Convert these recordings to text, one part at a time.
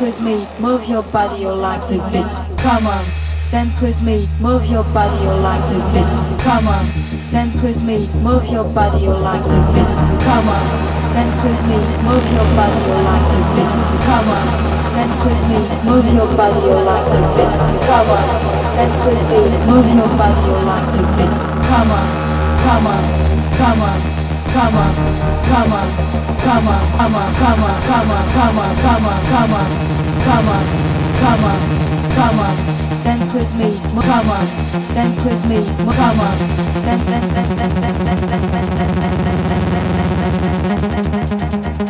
dance with me, move your body, your legs is beat. Come on, dance with me, move your body, your legs is beat. Come on, dance with me, move your body, your legs is beat. Come on, dance with me, move your body, your legs is beat. Come on, dance with me, move your body, your legs is beat. Come on, dance with me, move your body, your legs is beat. Come on, come on, come on come on, come on, come on, come on, come on, come on, come on, come on, dance with me, come on, dance with me, come on, dance, dance, dance, dance, dance, dance, dance,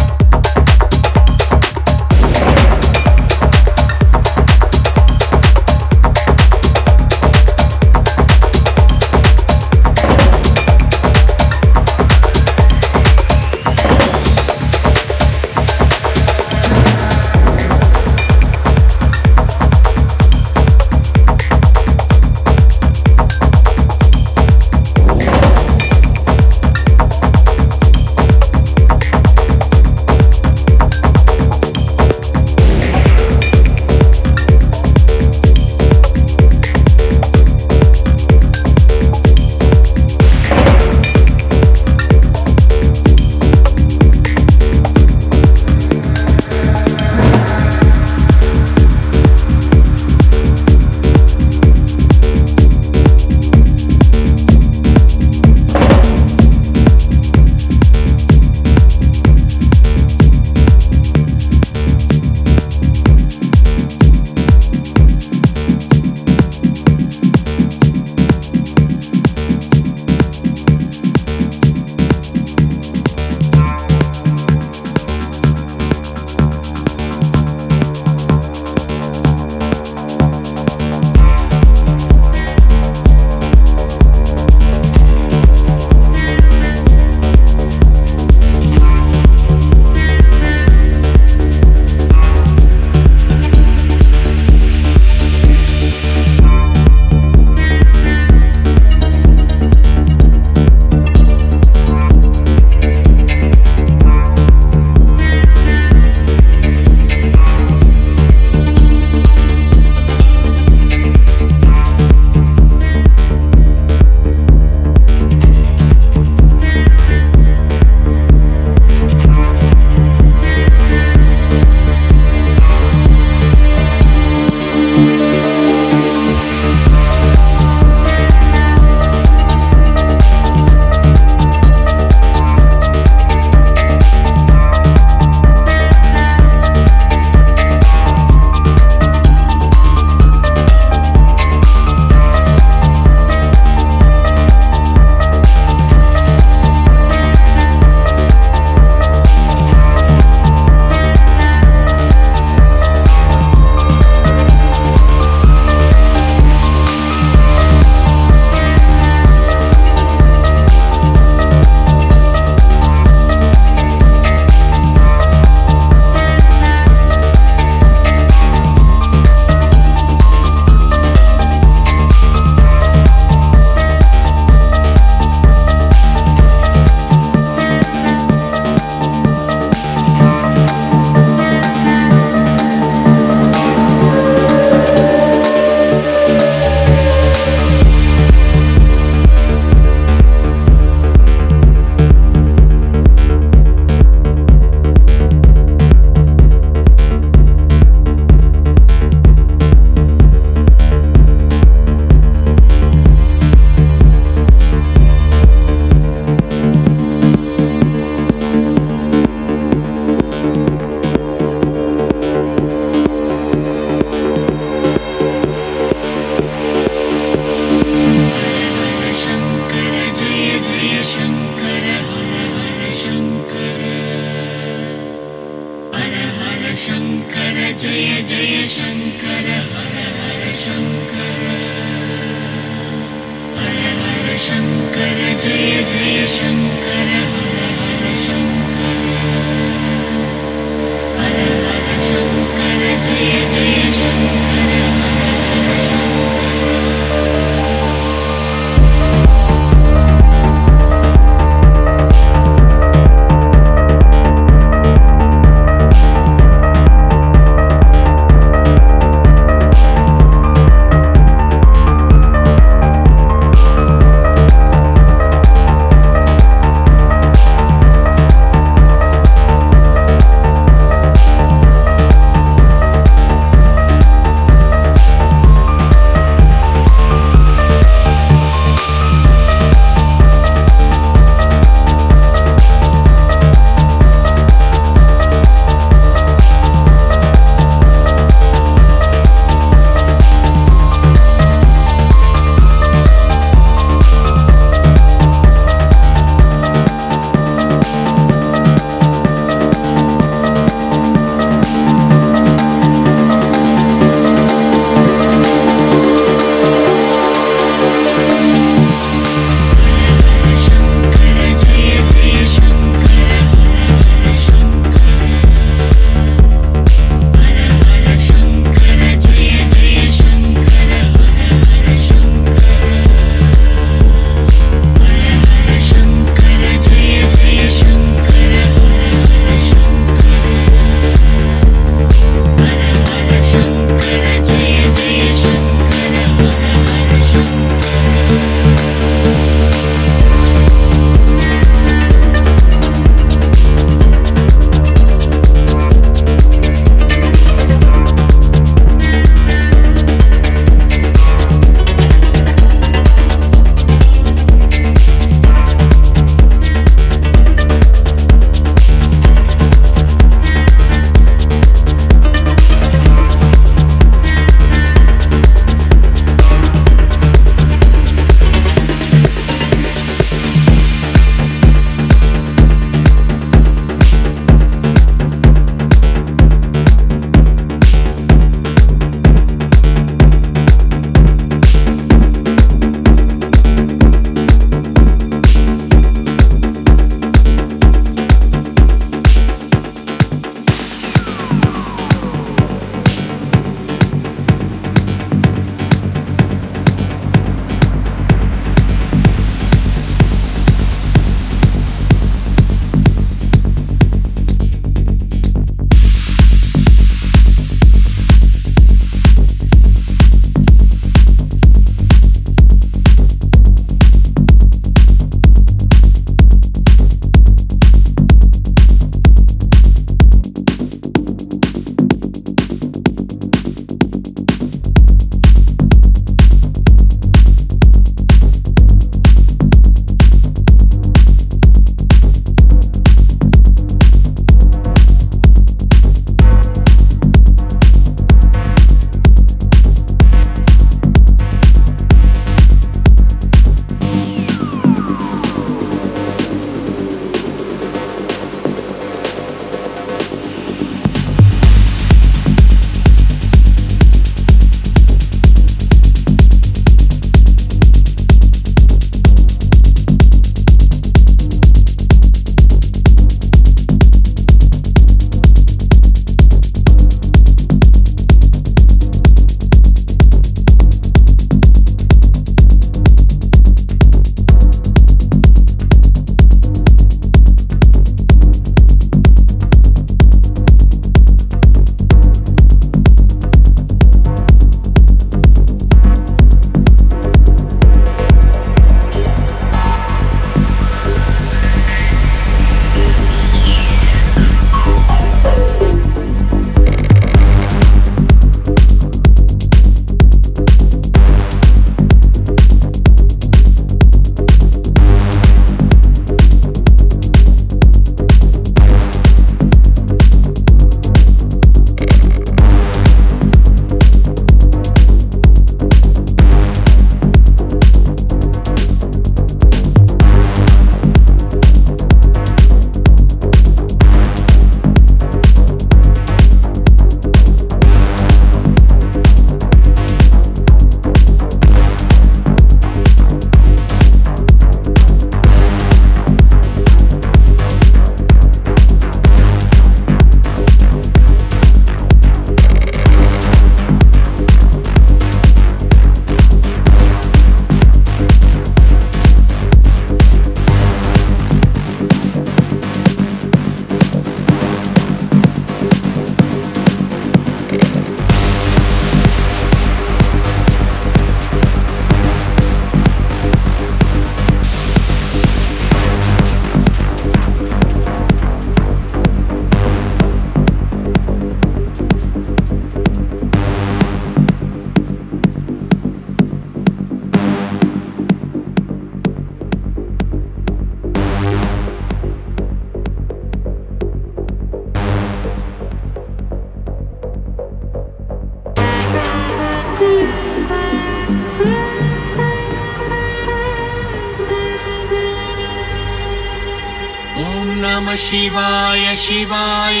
शिवाय शिवाय।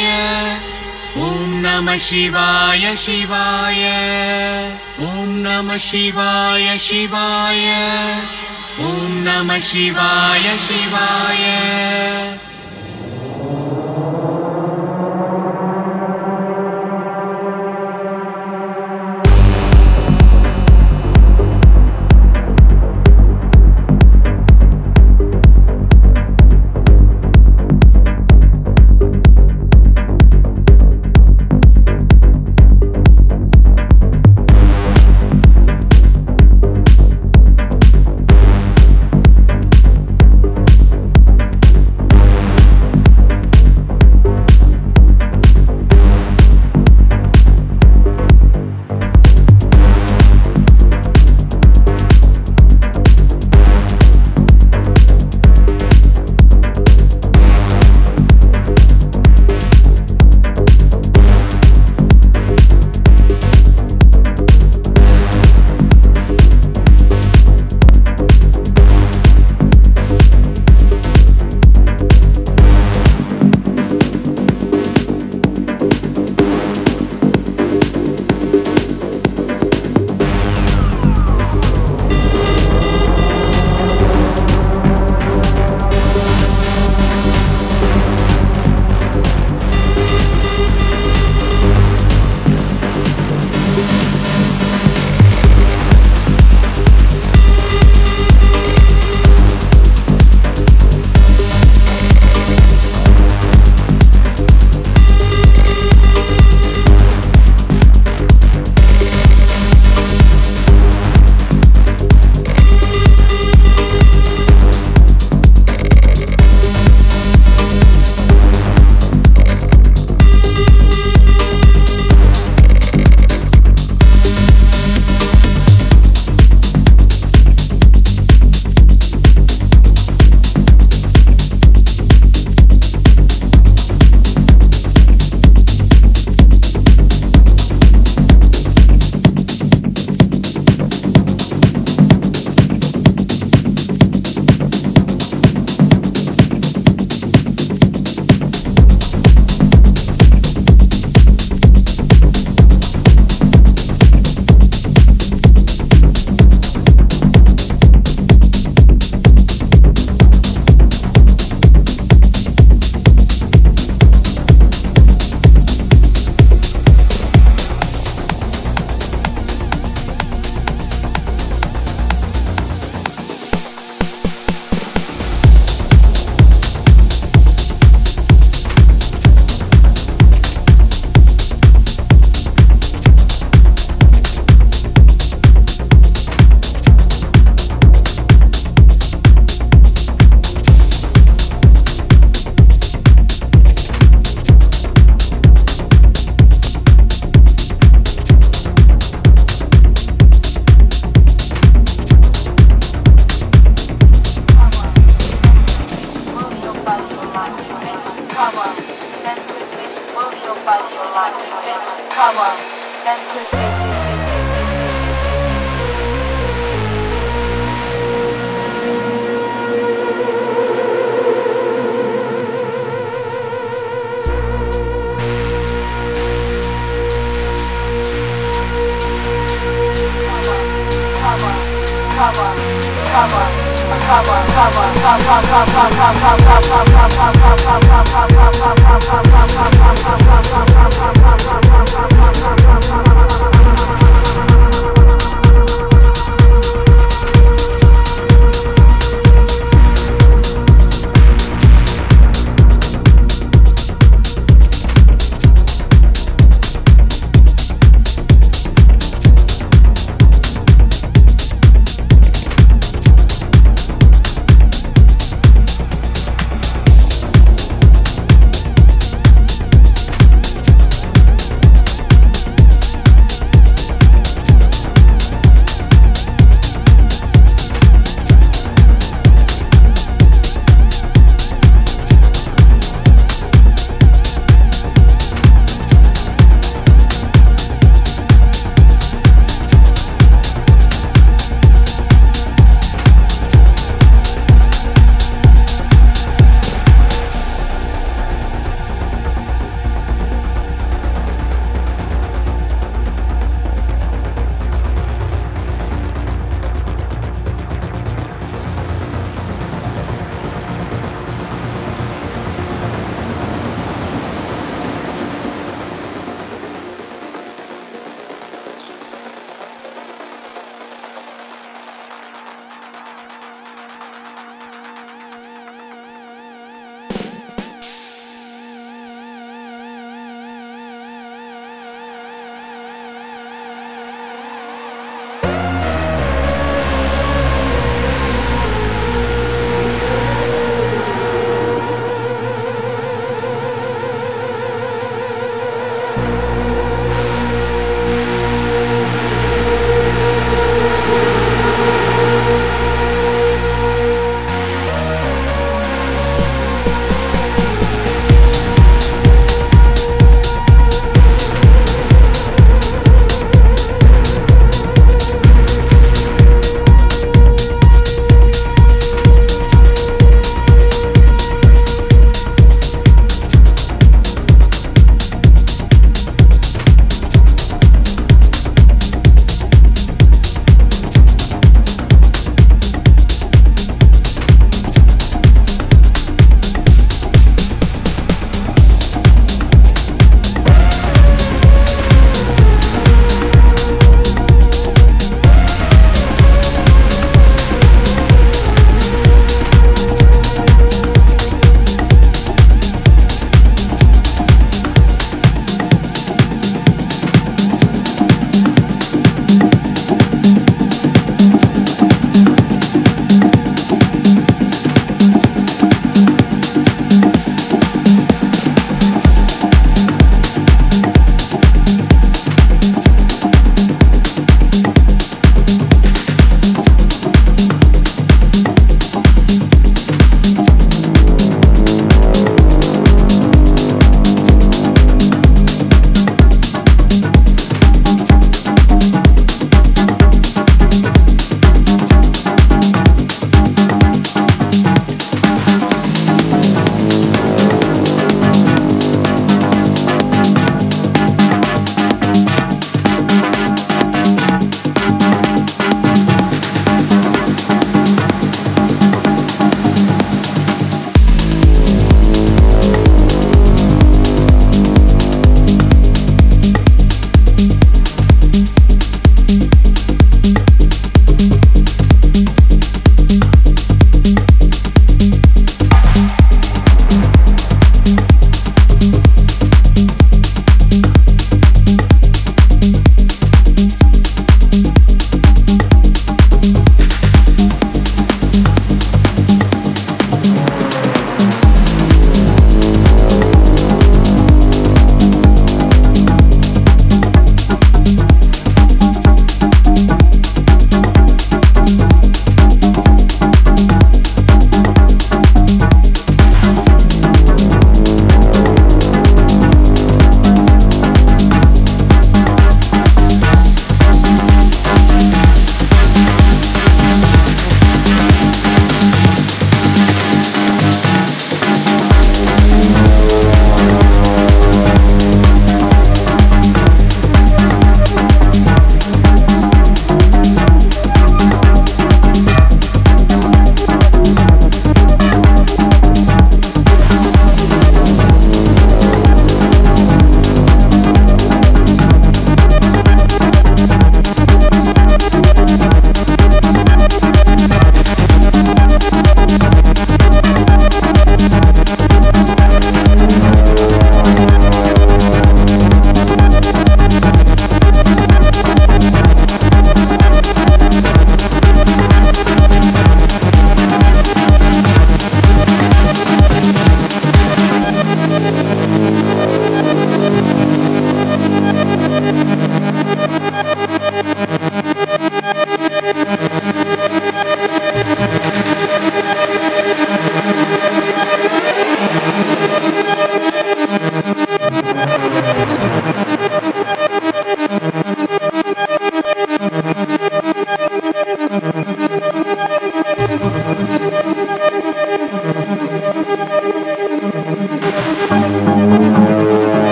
ॐ नमः शिवाय शिवाय। ॐ नमः शिवाय शिवाय। ॐ नमः शिवाय शिवाय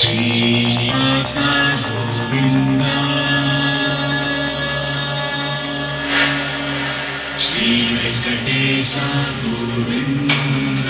श्रीस गोविन्द श्री वेङ्कणेश गोविन्द